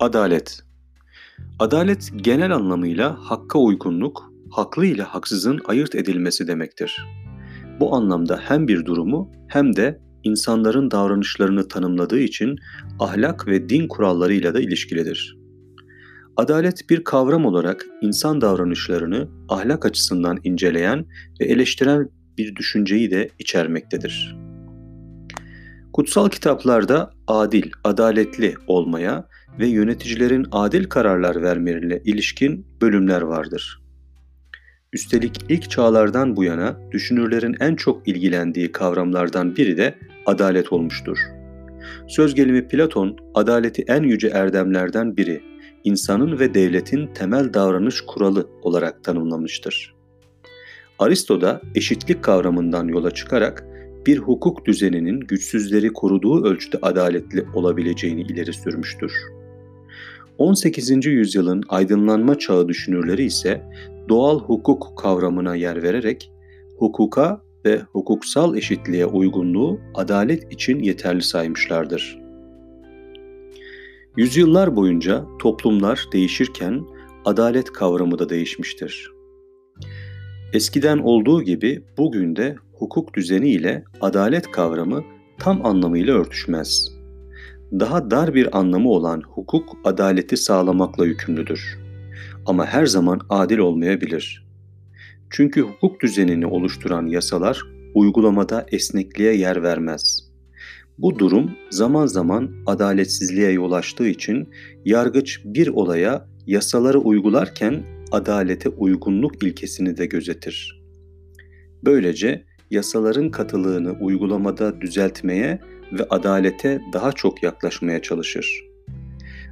Adalet Adalet genel anlamıyla hakka uygunluk, haklı ile haksızın ayırt edilmesi demektir. Bu anlamda hem bir durumu hem de insanların davranışlarını tanımladığı için ahlak ve din kurallarıyla da ilişkilidir. Adalet bir kavram olarak insan davranışlarını ahlak açısından inceleyen ve eleştiren bir düşünceyi de içermektedir. Kutsal kitaplarda adil, adaletli olmaya ve yöneticilerin adil kararlar vermelerine ilişkin bölümler vardır. Üstelik ilk çağlardan bu yana düşünürlerin en çok ilgilendiği kavramlardan biri de adalet olmuştur. Söz gelimi Platon, adaleti en yüce erdemlerden biri, insanın ve devletin temel davranış kuralı olarak tanımlamıştır. Aristo da eşitlik kavramından yola çıkarak bir hukuk düzeninin güçsüzleri koruduğu ölçüde adaletli olabileceğini ileri sürmüştür. 18. yüzyılın aydınlanma çağı düşünürleri ise doğal hukuk kavramına yer vererek hukuka ve hukuksal eşitliğe uygunluğu adalet için yeterli saymışlardır. Yüzyıllar boyunca toplumlar değişirken adalet kavramı da değişmiştir. Eskiden olduğu gibi bugün de hukuk düzeni ile adalet kavramı tam anlamıyla örtüşmez. Daha dar bir anlamı olan hukuk adaleti sağlamakla yükümlüdür. Ama her zaman adil olmayabilir. Çünkü hukuk düzenini oluşturan yasalar uygulamada esnekliğe yer vermez. Bu durum zaman zaman adaletsizliğe yol açtığı için yargıç bir olaya yasaları uygularken adalete uygunluk ilkesini de gözetir. Böylece yasaların katılığını uygulamada düzeltmeye ve adalete daha çok yaklaşmaya çalışır.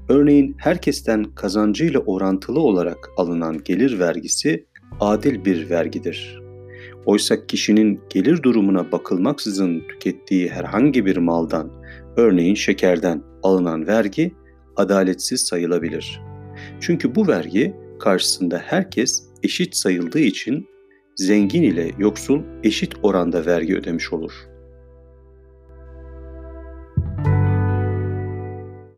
Örneğin herkesten kazancıyla orantılı olarak alınan gelir vergisi adil bir vergidir. Oysa kişinin gelir durumuna bakılmaksızın tükettiği herhangi bir maldan, örneğin şekerden alınan vergi adaletsiz sayılabilir. Çünkü bu vergi karşısında herkes eşit sayıldığı için zengin ile yoksul eşit oranda vergi ödemiş olur.''